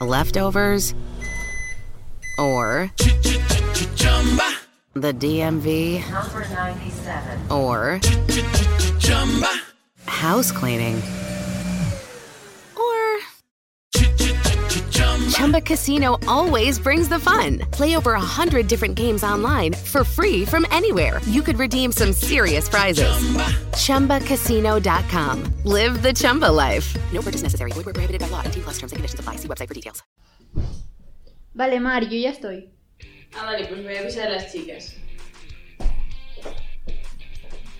leftovers, or the DMV, Number 97. or house cleaning, Chumba Casino always brings the fun. Play over a hundred different games online for free from anywhere. You could redeem some serious prizes. Chumba. ChumbaCasino.com. Live the Chumba life. No purchase necessary. Void where prohibited by law. 18 plus terms and conditions apply. See website for details. Vale, Mar, yo ya estoy. Ah, vale, pues voy a avisar a las chicas.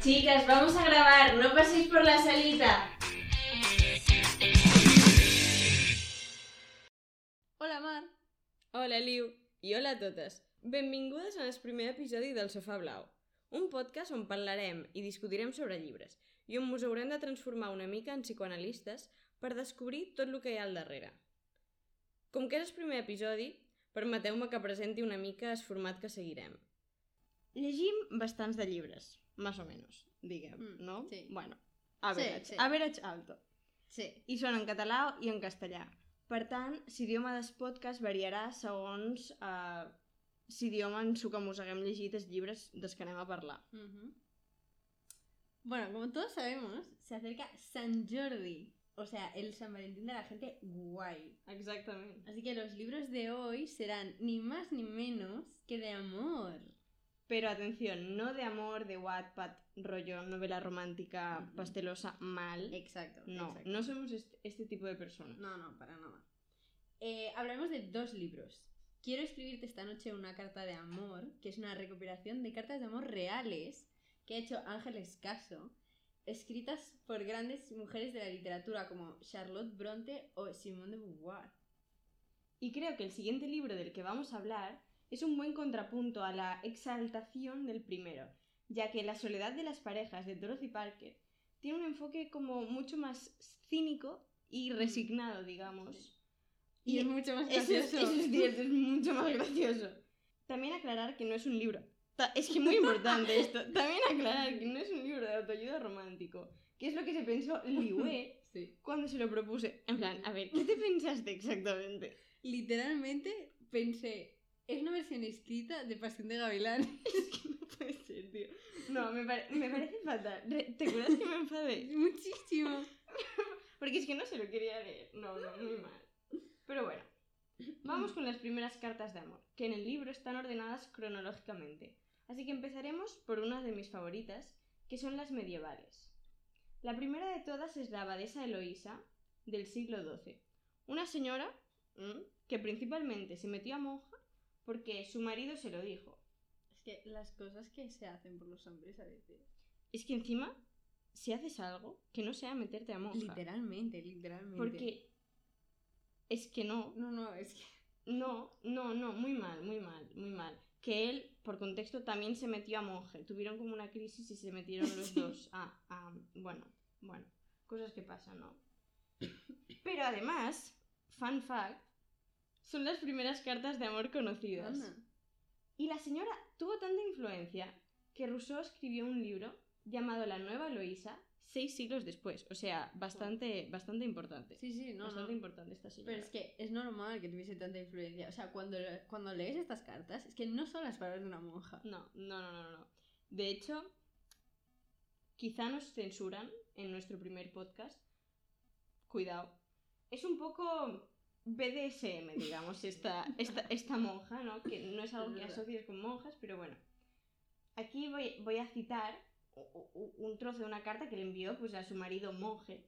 Chicas, vamos a grabar, no paséis por la salita. Hola, Mar. Hola, Liu, i hola a totes. Benvingudes al primer episodi del Sofà Blau, un podcast on parlarem i discutirem sobre llibres i on us haurem de transformar una mica en psicoanalistes per descobrir tot el que hi ha al darrere. Com que és el primer episodi, permeteu-me que presenti una mica el format que seguirem. Llegim bastants de llibres, más o menos, diguem, Mm, no? sí. Bueno, average, sí. average alto. Sí. I són en català i en castellà. Per tant, l'idioma del podcast variarà segons eh, l'idioma en su que mos haguem llegit els llibres dels que anem a parlar. Bueno, como todos sabemos, se acerca San Jordi. O sea, el San Valentín de la gente guay. Exactament. Así que los libros de hoy serán ni más ni menos que de amor. Pero atención, no de amor, de Wattpad, rollo, novela romántica, pastelosa, mal. Exacto. No, exacto. no somos este, este tipo de personas. No, no, para nada. Eh, hablaremos de dos libros. Quiero escribirte esta noche una carta de amor, que es una recopilación de cartas de amor reales que ha hecho Ángeles Caso, escritas por grandes mujeres de la literatura como Charlotte Bronte o Simone de Beauvoir. Y creo que el siguiente libro del que vamos a hablar es un buen contrapunto a la exaltación del primero, ya que La soledad de las parejas de Dorothy Parker tiene un enfoque como mucho más cínico y resignado, digamos. Y es mucho más Eso es, gracioso. eso es cierto, es mucho más gracioso. También aclarar que no es un libro. Es que muy importante esto. También aclarar que no es un libro de autoayuda romántico. Que es lo que se pensó Liwe Sí. cuando se lo propuse. En plan, a ver, ¿qué te pensaste exactamente? Literalmente pensé, es una versión escrita de Pasión de Gavilán. No puede ser, tío. No, me, pare- me parece fatal. Re- ¿Te acuerdas que me enfadé? Muchísimo. Porque es que no se lo quería leer. No, no, muy mal. Pero bueno, vamos con las primeras cartas de amor, que en el libro están ordenadas cronológicamente. Así que empezaremos por una de mis favoritas, que son las medievales. La primera de todas es la abadesa Eloísa, del siglo XII. Una señora que principalmente se metió a monja porque su marido se lo dijo. Es que las cosas que se hacen por los hombres a veces. Es que encima, si haces algo, que no sea meterte a monja. Literalmente, literalmente. Porque es que no, No, no, es que. no, no, no, muy mal, muy mal, muy mal. Que él, por contexto, también se metió a monje. Tuvieron como una crisis y se metieron los dos a, a- bueno, bueno, cosas que pasan, ¿no? Pero además, fun fact, son las primeras cartas de amor conocidas. Anda. Y la señora tuvo tanta influencia que Rousseau escribió un libro llamado La Nueva Eloísa seis siglos después. O sea, bastante, bastante importante. Sí, sí, no, bastante no. importante esta señora. Pero es que es normal que tuviese tanta influencia. O sea, cuando, cuando lees estas cartas, es que no son las palabras de una monja. No, no, no, no, no. De hecho, quizá nos censuran en nuestro primer podcast. Cuidado. Es un poco BDSM, digamos, esta, esta, esta monja, ¿no? Que no es algo que asocies con monjas, pero bueno. Aquí voy, voy a citar un trozo de una carta que le envió pues, a su marido monje,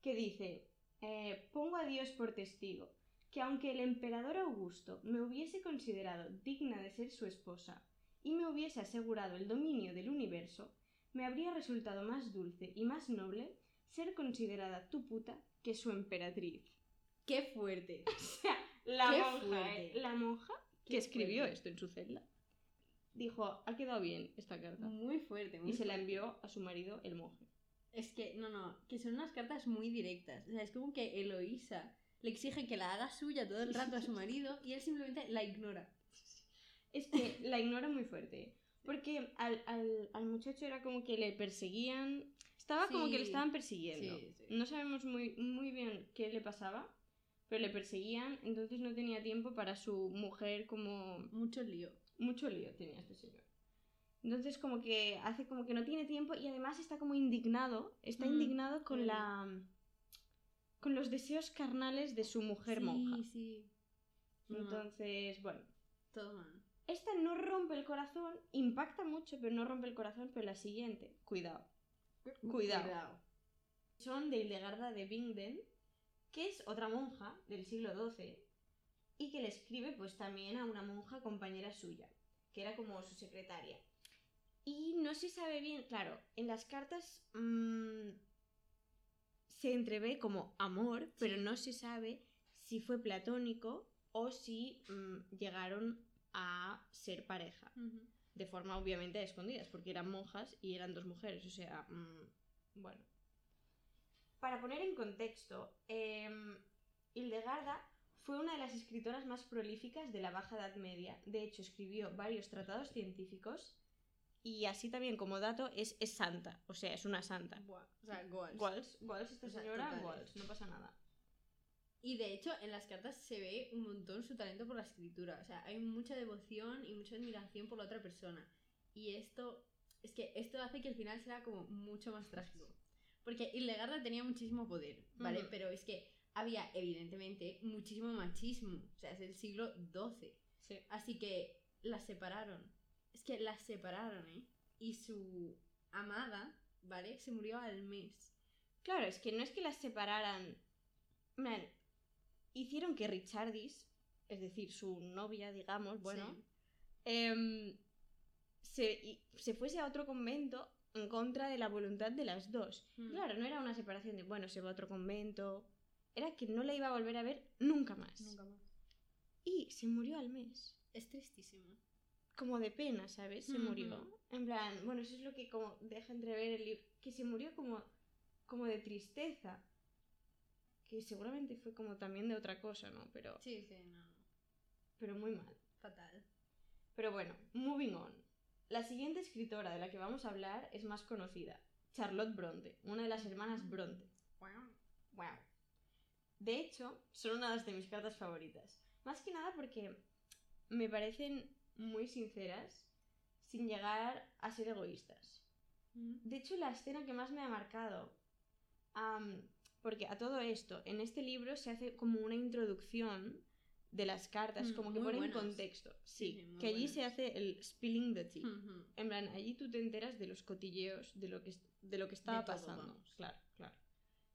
que dice, eh, pongo a Dios por testigo, que aunque el emperador Augusto me hubiese considerado digna de ser su esposa y me hubiese asegurado el dominio del universo, me habría resultado más dulce y más noble ser considerada tu puta que su emperatriz. ¡Qué fuerte! O sea, la Qué monja, fuerte. ¿eh? La monja Qué que escribió fuerte. esto en su celda. Dijo, ha quedado bien esta carta. Muy fuerte, muy Y se la fuerte. envió a su marido, el monje. Es que, no, no, que son unas cartas muy directas. O sea, es como que Eloísa le exige que la haga suya todo el rato a su marido y él simplemente la ignora. Es que la ignora muy fuerte. Porque al, al- al muchacho era como que le perseguían. Estaba como que le estaban persiguiendo. Sí, sí. No sabemos muy, muy bien qué le pasaba. Pero le perseguían, entonces no tenía tiempo para su mujer como... Mucho lío. Mucho lío tenía este señor. Entonces como que hace como que no tiene tiempo y además está como indignado, está Mm, indignado con la... con los deseos carnales de su mujer sí, monja. sí. No, Entonces, bueno. todo mal. Esta no rompe el corazón, impacta mucho, pero no rompe el corazón, pero la siguiente, cuidado. Cuidado. Son de Hildegarda de Bingen, que es otra monja del siglo XII y que le escribe pues también a una monja compañera suya, que era como su secretaria. Y no se sabe bien, claro, en las cartas mm, se entrevé como amor, pero no se sabe si fue platónico o si mm, llegaron a ser pareja de forma obviamente a escondidas, porque eran monjas y eran dos mujeres, o sea, mm, bueno. Para poner en contexto, em, Hildegarda fue una de las escritoras más prolíficas de la Baja Edad Media. De hecho, escribió varios tratados científicos y así también como dato es, es santa, o sea, es una santa. Buah, O sea, goals. Walls, esta O sea, señora, no pasa nada. Y de hecho, en las cartas se ve un montón su talento por la escritura. O sea, hay mucha devoción y mucha admiración por la otra persona. Y esto, es que esto hace que el final sea como mucho más trágico. Porque Hildegarda tenía muchísimo poder, ¿vale? Pero es que había, evidentemente, muchísimo machismo. O sea, es el siglo XII. Sí. Así que las separaron. Es que las separaron, ¿eh? Y su amada, ¿vale? Se murió al mes. Claro, es que no es que las separaran. Man, hicieron que Richardis, es decir, su novia, digamos, bueno, Sí. em, se, y- se fuese a otro convento en contra de la voluntad de las dos. Mm. Claro, no era una separación de, bueno, se va a otro convento. Era que no la iba a volver a ver nunca más. Nunca más. Y se murió al mes. Es tristísimo. Como de pena, ¿sabes? Se Ujú. murió. En plan, bueno, eso es lo que como deja entrever el libro. Que se murió como, como de tristeza. Que seguramente fue como también de otra cosa, ¿no? Pero, Sí, sí, no. pero muy mal. Fatal. Pero bueno, moving on. La siguiente escritora de la que vamos a hablar es más conocida, Charlotte Bronte, una de las hermanas Bronte. Wow. De hecho, son una de mis cartas favoritas. Más que nada porque me parecen muy sinceras, sin llegar a ser egoístas. De hecho, la escena que más me ha marcado. porque a todo esto, en este libro se hace como una introducción de las cartas, Mm, como que muy pone en buenas. contexto. Sí, que allí buenas. se hace el spilling the tea. En plan, allí tú te enteras de los cotilleos, de lo que, de lo que estaba todo, pasando. vamos. Claro, claro.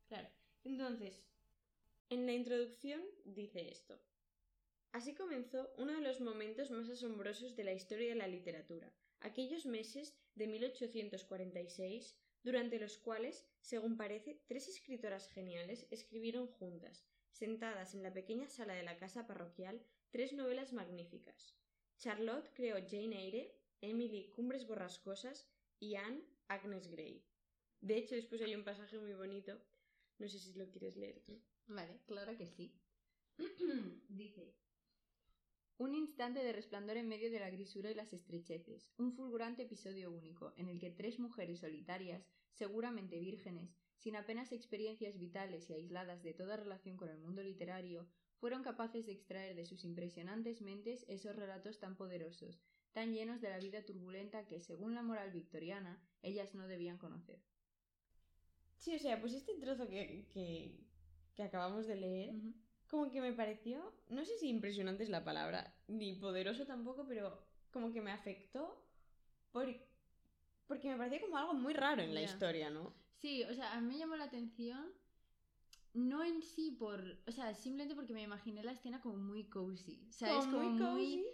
Claro. Entonces, en la introducción dice esto. Así comenzó uno de los momentos más asombrosos de la historia de la literatura, aquellos meses de 1846, durante los cuales, según parece, tres escritoras geniales escribieron juntas, sentadas en la pequeña sala de la casa parroquial, tres novelas magníficas. Charlotte creó Jane Eyre, Emily Cumbres Borrascosas y Anne Agnes Grey. De hecho, después hay un pasaje muy bonito. No sé si lo quieres leer. Vale, claro que sí. Dice. Un instante de resplandor en medio de la grisura y las estrecheces, un fulgurante episodio único, en el que tres mujeres solitarias, seguramente vírgenes, sin apenas experiencias vitales y aisladas de toda relación con el mundo literario, fueron capaces de extraer de sus impresionantes mentes esos relatos tan poderosos, tan llenos de la vida turbulenta que, según la moral victoriana, ellas no debían conocer. Sí, o sea, pues este trozo que, que, que acabamos de leer, como que me pareció, no sé si impresionante es la palabra, ni poderoso tampoco, pero como que me afectó por, porque me pareció como algo muy raro en la historia, ¿no? Sí, o sea, a mí me llamó la atención. No en sí por. O sea, simplemente porque me imaginé la escena como muy cozy. ¿Sabes? Como muy cozy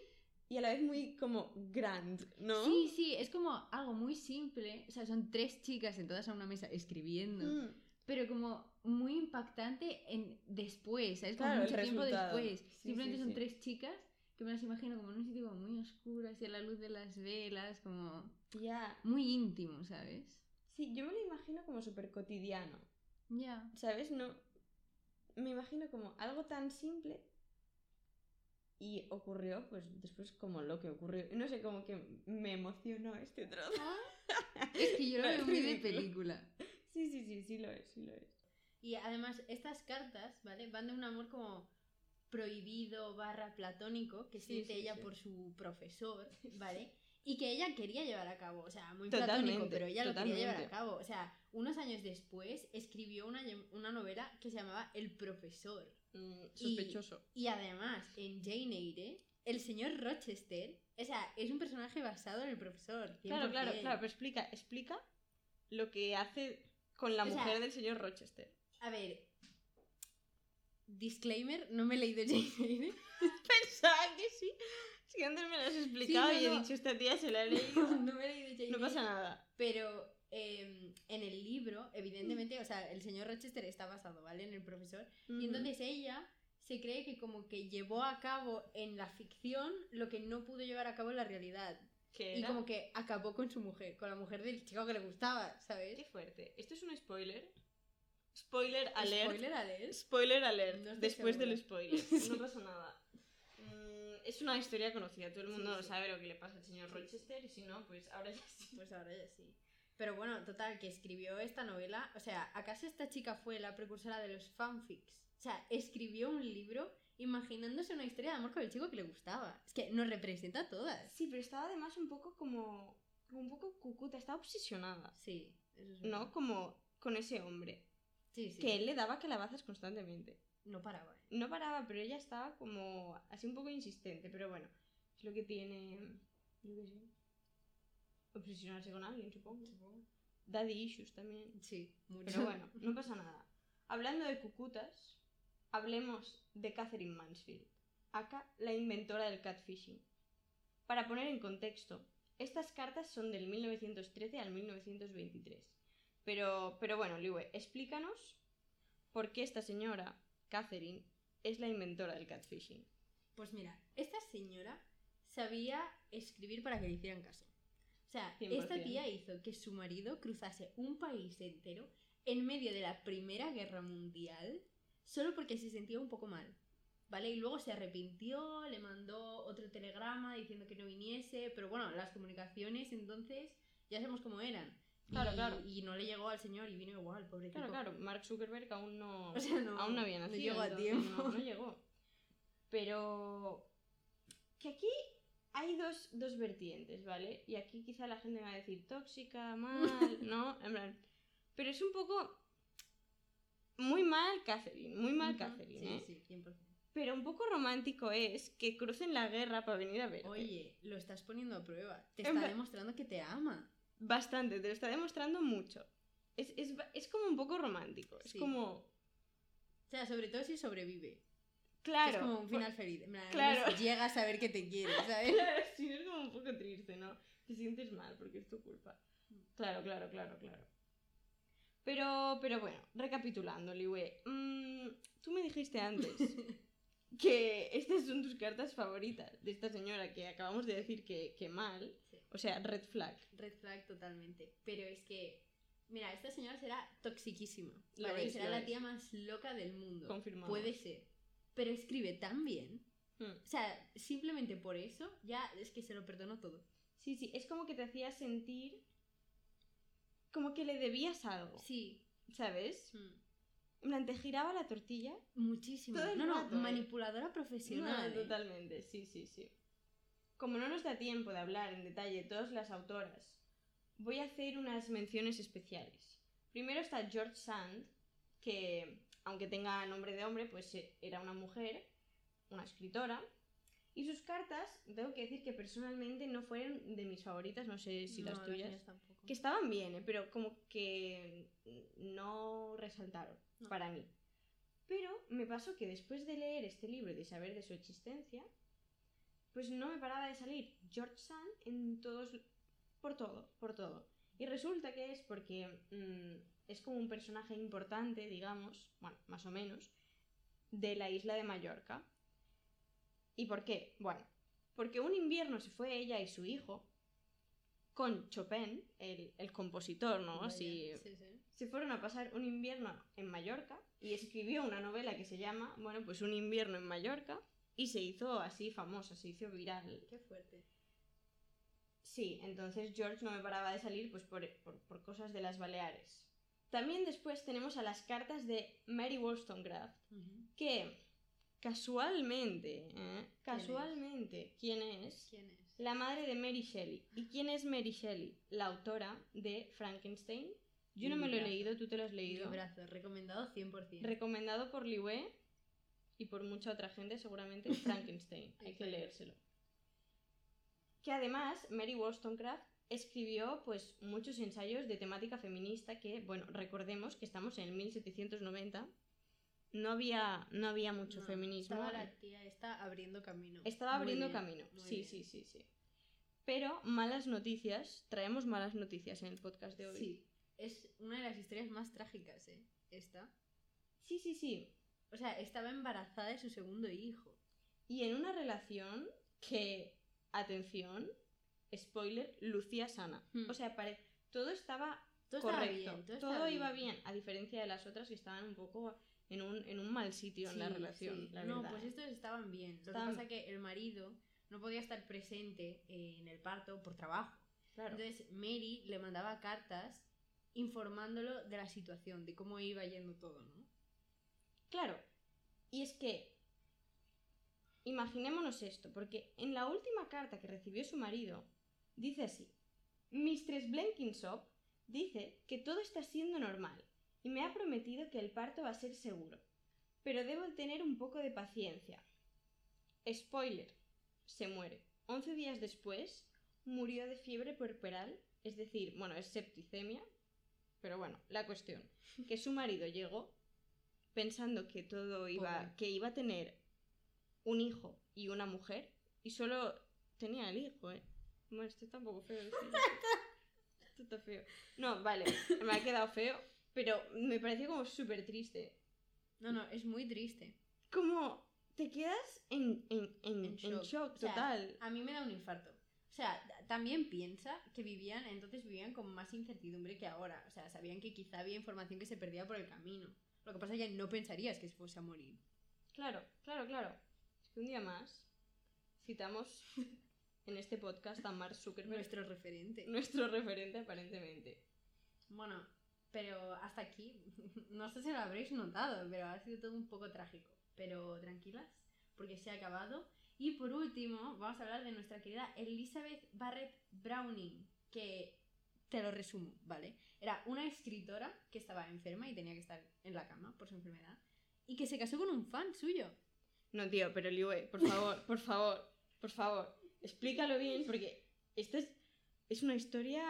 y a la vez muy como grand, ¿no? Sí, sí, es como algo muy simple. O sea, son tres chicas sentadas a una mesa escribiendo. Mm, Pero como muy impactante en después, ¿sabes? Como Claro, mucho tiempo después. Sí, Simplemente sí, son sí. tres chicas que me las imagino como en un sitio como muy oscuro, así a la luz de las velas, como ya. muy íntimo, ¿sabes? Sí, yo me lo imagino como súper cotidiano, Ya. ¿sabes? No. Me imagino como algo tan simple y ocurrió, pues después como lo que ocurrió. No sé, como que me emocionó este trozo. Es que yo lo No, veo muy de película. Sí, sí, sí, sí lo es, sí lo es. Y además, estas cartas, ¿vale? Van de un amor como prohibido barra platónico que Sí, siente sí, ella sí. por su profesor, ¿vale? Y que ella quería llevar a cabo, o sea, muy Totalmente, platónico, pero ella lo quería llevar a cabo. O sea, unos años después escribió una, una novela que se llamaba El profesor. Mm, sospechoso. Y además, en Jane Eyre, el señor Rochester, o sea, es un personaje basado en el profesor. Claro, claro, 100%. claro, pero explica, explica lo que hace con la O sea, mujer del señor Rochester. A ver, disclaimer, no me he leído Jane Eyre. Pensaba que sí. Si antes me lo has explicado no, y he no. dicho, esta tía se la ha leído. no me he leído Jane No pasa nada. Pero eh, en el libro, evidentemente, o sea, el señor Rochester está basado, ¿vale? En el profesor. Y entonces ella se cree que como que llevó a cabo en la ficción lo que no pudo llevar a cabo en la realidad. ¿Qué Y como que acabó con su mujer, con la mujer del chico que le gustaba, ¿sabes? Qué fuerte. ¿Esto es un spoiler? Spoiler alert. Spoiler alert. Spoiler alert. No después del spoiler. No pasa nada. Es una historia conocida. Todo el Sí, mundo sí. sabe lo que le pasa al señor Sí, sí. Rochester. Y si no, pues ahora ya sí. Pues ahora ya sí. Pero bueno, total, que escribió esta novela. O sea, ¿acaso esta chica fue la precursora de los fanfics? O sea, escribió un libro imaginándose una historia de amor con el chico que le gustaba. Es que nos representa a todas. Sí, pero estaba además un poco como. un poco cucuta. Estaba obsesionada. Sí, eso es ¿No? Como con ese hombre. Sí, sí. Que él le daba calabazas constantemente. No paraba. ¿eh? No paraba, pero ella estaba como así un poco insistente. Pero bueno, es lo que tiene. Yo qué sé. Obsesionarse con alguien, supongo. Daddy issues también. Sí, mucho. Pero bueno, no pasa nada. Hablando de cucutas, hablemos de Catherine Mansfield, acá la inventora del catfishing. Para poner en contexto, estas cartas son del 1913 al 1923. Pero, pero bueno, Liwe, explícanos por qué esta señora, Catherine, es la inventora del catfishing. Pues mira, esta señora sabía escribir para que le hicieran caso. O sea, 100%. esta tía hizo que su marido cruzase un país entero en medio de la Primera Guerra Mundial solo porque se sentía un poco mal. ¿Vale? Y luego se arrepintió, le mandó otro telegrama diciendo que no viniese, pero bueno, las comunicaciones entonces ya sabemos cómo eran. Claro, y, claro. Y no le llegó al señor y vino igual, pobre Claro, tipo. claro, Mark Zuckerberg aún no, O sea, no, aún no había no nacido. llegó a tiempo. No, no llegó. Pero que aquí hay dos, dos vertientes, ¿vale? Y aquí quizá la gente va a decir tóxica, mal, ¿no? En plan, pero es un poco muy mal Catherine, muy mal Ujú, Catherine, Sí, ¿eh? sí, 100%. Pero un poco romántico es que crucen la guerra para venir a verte. Oye, lo estás poniendo a prueba. Te En está plan- demostrando que te ama. Bastante, te lo está demostrando mucho. Es, es, es como un poco romántico. Es Sí. como... O sea, sobre todo si sobrevive. Que Claro. es como un por- final feliz. Claro. no sé, Llega a saber que te quiere, ¿sabes? Claro, sí, es como un poco triste, ¿no? Te sientes mal porque es tu culpa. Claro, claro, claro, claro. Pero, pero bueno, recapitulando, Liwe. mm, tú me dijiste antes que estas son tus cartas favoritas de esta señora que acabamos de decir que, que mal. O sea, red flag. Red flag totalmente. Pero es que, mira, esta señora será toxiquísima. Lo ¿vale? será la tía más loca del mundo. Confirmado. Puede ser. Pero escribe tan bien. Mm. O sea, simplemente por eso ya es que se lo perdono todo. Sí, sí, es como que te hacía sentir como que le debías algo, Sí. ¿sabes? mm, plan, te giraba la tortilla. Muchísimo. Todo el no, no, ¿eh? manipuladora profesional. No, ¿eh? totalmente, sí, sí, sí. Como no nos da tiempo de hablar en detalle de todas las autoras, voy a hacer unas menciones especiales. Primero está George Sand, que aunque tenga nombre de hombre, pues eh, era una mujer, una escritora. Y sus cartas, tengo que decir que personalmente no fueron de mis favoritas, no sé si No, las tuyas. Que estaban bien, ¿eh? pero como que no resaltaron No. para mí. Pero me pasó que después de leer este libro y de saber de su existencia, pues no me paraba de salir George Sand en todos, por todo, por todo. Y resulta que es porque mm, es como un personaje importante, digamos, bueno, más o menos, de la isla de Mallorca. ¿Y por qué? Bueno, porque un invierno se fue ella y su hijo con Chopin, el, el compositor, ¿no? Vaya, Así, sí, sí. se fueron a pasar un invierno en Mallorca y escribió una novela que se llama, bueno, pues un invierno en Mallorca y se hizo así famosa, se hizo viral. Qué fuerte. Sí, entonces George no me paraba de salir pues por, por- por cosas de las Baleares. También después tenemos a las cartas de Mary Wollstonecraft, que casualmente, ¿eh? casualmente, ¿quién es? ¿Quién es? La madre de Mary Shelley. ¿Y quién es Mary Shelley? La autora de Frankenstein. Yo no me lo he leído, tú te lo has leído. Librazo, recomendado 100%. Recomendado por Liwe y por mucha otra gente, seguramente Frankenstein. Hay que leérselo. Que además Mary Wollstonecraft escribió pues muchos ensayos de temática feminista que, bueno, recordemos que estamos en el 1790. No había, no había mucho No, feminismo. Estaba la tía esta abriendo camino. Estaba abriendo bien, camino. Sí, bien. sí, sí, sí. Pero malas noticias, traemos malas noticias en el podcast de hoy. Sí, es una de las historias más trágicas, ¿eh? Esta. sí, sí. sí. O sea, estaba embarazada de su segundo hijo. Y en una relación que, atención, spoiler, lucía sana. Hmm. O sea, pare- todo estaba Todo correcto. bien, todo, iba bien, a diferencia de las otras que estaban un poco en un, en un mal sitio en la relación, sí. la no, pues estos estaban bien. Lo que pasa que el marido no podía estar presente en el parto por trabajo. Claro. Entonces Mary le mandaba cartas informándolo de la situación, de cómo iba yendo todo, ¿no? Claro. Y es que, imaginémonos esto, porque en la última carta que recibió su marido, dice así, Mistress Blenkinsop dice que todo está siendo normal y me ha prometido que el parto va a ser seguro, pero debo tener un poco de paciencia. Spoiler, se muere. Once días después, murió de fiebre puerperal, es decir, bueno, es septicemia, pero bueno, la cuestión, que su marido llegó pensando que todo iba, Pobre. que iba a tener un hijo y una mujer, y solo tenía el hijo, ¿eh? Bueno, esto está un poco feo. Esto está feo. No, vale, me ha quedado feo, pero me pareció como súper triste. No, no, es muy triste. Como te quedas en, en, en, shock. shock, O sea, total. A mí me da un infarto. O sea, también piensa que vivían, entonces vivían con más incertidumbre que ahora. O sea, sabían que quizá había información que se perdía por el camino. Lo que pasa es que no pensarías que se fuese a morir. Claro, claro, claro. Es que un día más citamos en este podcast a Mark Zuckerberg, Nuestro referente. nuestro referente aparentemente. Bueno, pero hasta aquí, no sé si lo habréis notado, pero ha sido todo un poco trágico. Pero tranquilas, porque se ha acabado. Y por último, vamos a hablar de nuestra querida Elizabeth Barrett Browning, que te lo resumo, ¿vale? Era una escritora que estaba enferma y tenía que estar en la cama por su enfermedad, y que se casó con un fan suyo. No, tío, pero Liwe, por favor, por favor, por favor, explícalo bien, porque esta es, es una historia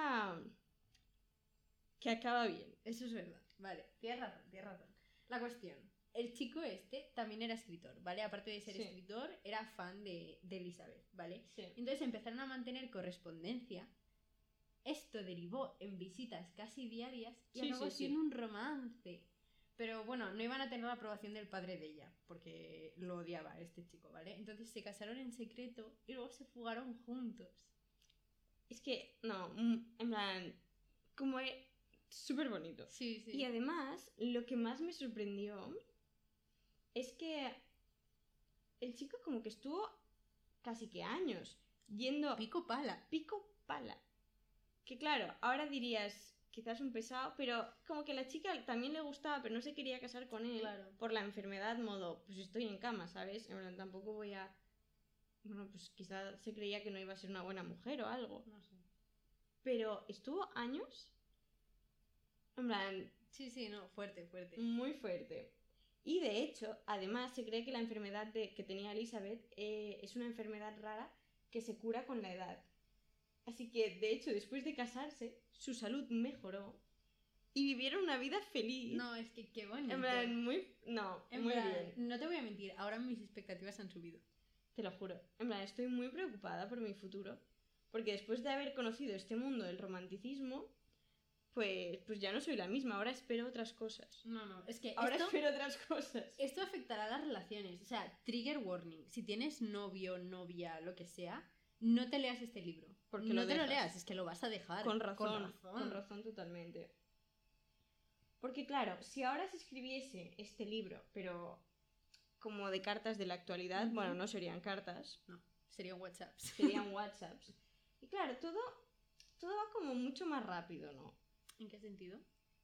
que acaba bien. Eso es verdad. Vale, tienes razón, tienes razón. La cuestión. El chico este también era escritor, ¿vale? Aparte de ser Sí. escritor, era fan de, de Elizabeth, ¿vale? Sí. Entonces empezaron a mantener correspondencia. Esto derivó en visitas casi diarias y Sí, acabó sí, sí. siendo un romance. Pero bueno, no iban a tener la aprobación del padre de ella, porque lo odiaba este chico, ¿vale? Entonces se casaron en secreto y luego se fugaron juntos. Es que, no, mm, en plan, como es súper bonito. Sí, sí. Y además, lo que más me sorprendió es que el chico como que estuvo casi que años yendo Pico pala. pico pala. Que claro, ahora dirías quizás un pesado, pero como que la chica también le gustaba, pero no se quería casar con él Claro. por la enfermedad, modo, pues estoy en cama, ¿sabes? En plan, tampoco voy a... Bueno, pues quizás se creía que no iba a ser una buena mujer o algo. No sé. Pero estuvo años, en plan, Sí, sí, no, fuerte, fuerte. muy fuerte. Y de hecho, además, se cree que la enfermedad de- que tenía Elizabeth eh, es una enfermedad rara que se cura con la edad. Así que, de hecho, después de casarse, su salud mejoró y vivieron una vida feliz. No, es que qué bonito. en plan, muy... No, En muy plan, bien. No te voy a mentir, ahora mis expectativas han subido. Te lo juro. En plan, estoy muy preocupada por mi futuro. Porque después de haber conocido este mundo del romanticismo, pues, pues ya no soy la misma. Ahora espero otras cosas. No, no, es que Ahora esto, espero otras cosas. esto afectará a las relaciones. O sea, trigger warning. Si tienes novio, novia, lo que sea, no te leas este libro. Porque no lo te lo leas, es que lo vas a dejar. Con razón, Con con razón. totalmente. Porque claro, si ahora se escribiese este libro, pero como de cartas de la actualidad, bueno, no serían cartas, No, serían WhatsApps. serían WhatsApps. Y claro, todo, todo va como mucho más rápido, ¿no? ¿En qué sentido?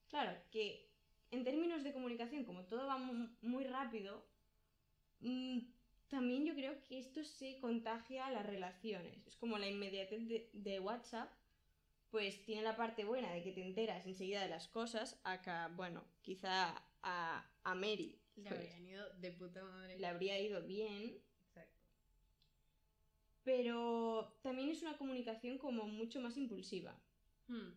Claro, que en términos de comunicación, como todo va mu- muy rápido, mm, también yo creo que esto se contagia a las relaciones. Es como la inmediatez de, de WhatsApp, pues tiene la parte buena de que te enteras enseguida de las cosas, acá, bueno, quizá a, a Mary Le pues, habrían ido de puta madre. le habría ido bien, Exacto. pero también es una comunicación como mucho más impulsiva. Hmm.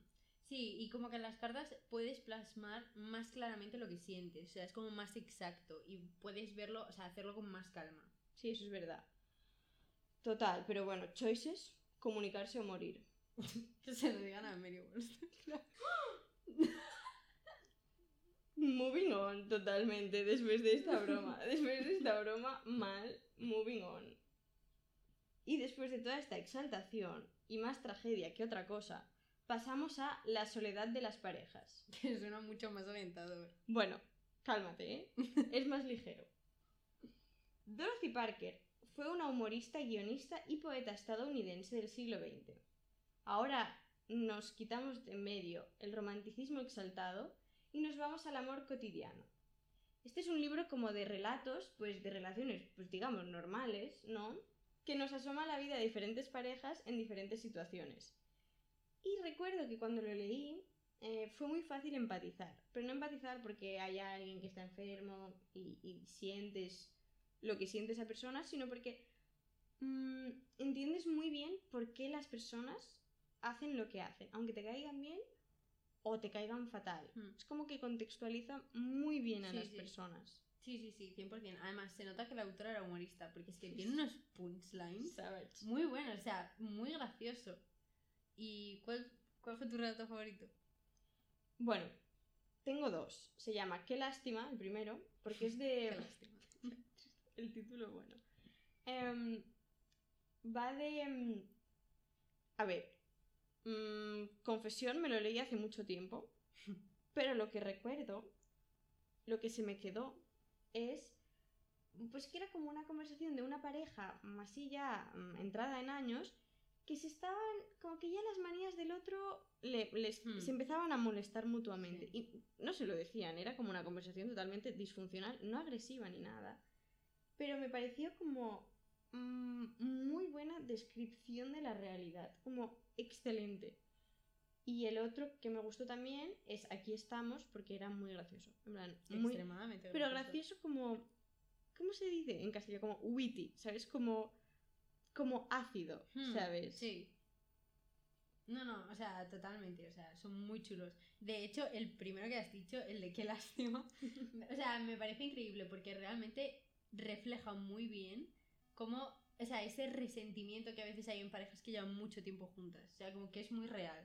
Sí, y como que en las cartas puedes plasmar más claramente lo que sientes, o sea, es como más exacto y puedes verlo, o sea, hacerlo con más calma. Sí, eso es verdad. Total, pero bueno, choices, comunicarse o morir. Que se lo digan a Mary Wollstonecraft. Moving on, totalmente, después de esta broma. Después de esta broma, mal, moving on. Y después de toda esta exaltación, y más tragedia que otra cosa, pasamos a la soledad de las parejas. Que suena mucho más alentador. Bueno, cálmate, ¿eh? Es más ligero. Dorothy Parker fue una humorista, guionista y poeta estadounidense del siglo XX. Ahora nos quitamos de en medio el romanticismo exaltado y nos vamos al amor cotidiano. Este es un libro como de relatos, pues de relaciones, pues digamos, normales, ¿no? Que nos asoma la vida de diferentes parejas en diferentes situaciones. Y recuerdo que cuando lo leí eh, fue muy fácil empatizar, pero no empatizar porque haya alguien que está enfermo y, y sientes lo que siente esa persona, sino porque mm, entiendes muy bien por qué las personas hacen lo que hacen, aunque te caigan bien o te caigan fatal. Hmm. Es como que contextualiza muy bien a Sí, las sí. personas. Sí, sí, sí, 100%. Además, se nota que la autora era humorista, porque es que tiene unos punchlines Savage. muy buenos, o sea, muy gracioso. ¿Y cuál, cuál fue tu relato favorito? Bueno, tengo dos. Se llama Qué lástima, el primero, porque es de... El título bueno. Em, va de... em, a ver, mm, confesión, me lo leí hace mucho tiempo, pero lo que recuerdo, lo que se me quedó, es pues que era como una conversación de una pareja más así ya mm, entrada en años que se estaban como que ya las manías del otro le- les, Hmm. se empezaban a molestar mutuamente Sí. y no se lo decían era como una conversación totalmente disfuncional no agresiva ni nada pero me pareció como mm, muy buena descripción de la realidad como excelente y el otro que me gustó también es aquí estamos porque era muy gracioso en plan muy Extremadamente pero gracioso como. ¿Cómo se dice en castellano? Como witty, ¿sabes? Como. Como ácido, Hmm, ¿sabes? Sí. No, no, o sea, totalmente, o sea, son muy chulos. De hecho, el primero que has dicho, el de qué lástima, o sea, me parece increíble porque realmente refleja muy bien cómo, o sea, ese resentimiento que a veces hay en parejas que llevan mucho tiempo juntas, o sea, como que es muy real.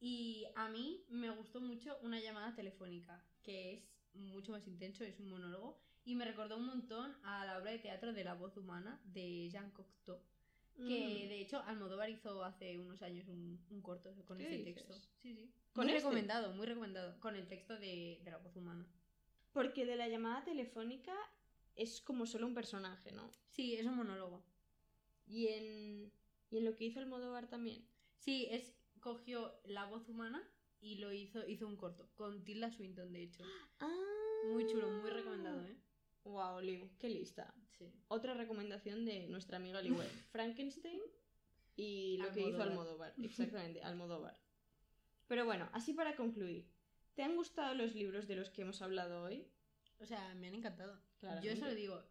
Y a mí me gustó mucho una llamada telefónica, que es mucho más intenso, es un monólogo, y me recordó un montón a la obra de teatro de La voz humana de Jean Cocteau. Que Mm. de hecho Almodóvar hizo hace unos años un, un corto con ¿Qué ese dices? texto. Sí, sí. ¿Con muy este? recomendado, muy recomendado. Con el texto de, de la voz humana. Porque de la llamada telefónica es como solo un personaje, ¿no? Sí, es un monólogo. Y en. Y en lo que hizo Almodóvar también. Sí, es cogió la voz humana y lo hizo, hizo un corto. Con Tilda Swinton, de hecho. Muy chulo, muy recomendado, ¿eh? Wow, Liu, qué lista. Sí. Otra recomendación de nuestra amiga Liu. Frankenstein y lo que hizo. Almodóvar. Exactamente, Almodóvar. Pero bueno, así para concluir. ¿Te han gustado los libros de los que hemos hablado hoy? O sea, me han encantado. Yo Claramente. solo digo,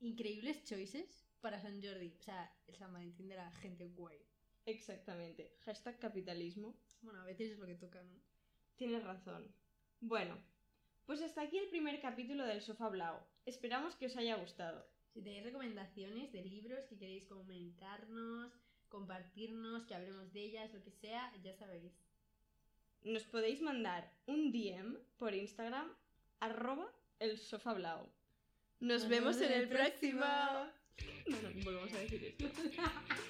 increíbles choices para San Jordi. O sea, el San Valentín de la gente guay. Exactamente. Hashtag capitalismo. Bueno, a veces es lo que toca, ¿no? Tienes razón. Bueno, pues hasta aquí el primer capítulo del Sofá Blau. Esperamos que os haya gustado. Si tenéis recomendaciones de libros que queréis comentarnos, compartirnos, que hablemos de ellas, lo que sea, ya sabéis. Nos podéis mandar un DM por Instagram, arroba el Sofá Blau. Nos, vemos en el próximo. No, no, volvemos a decir esto.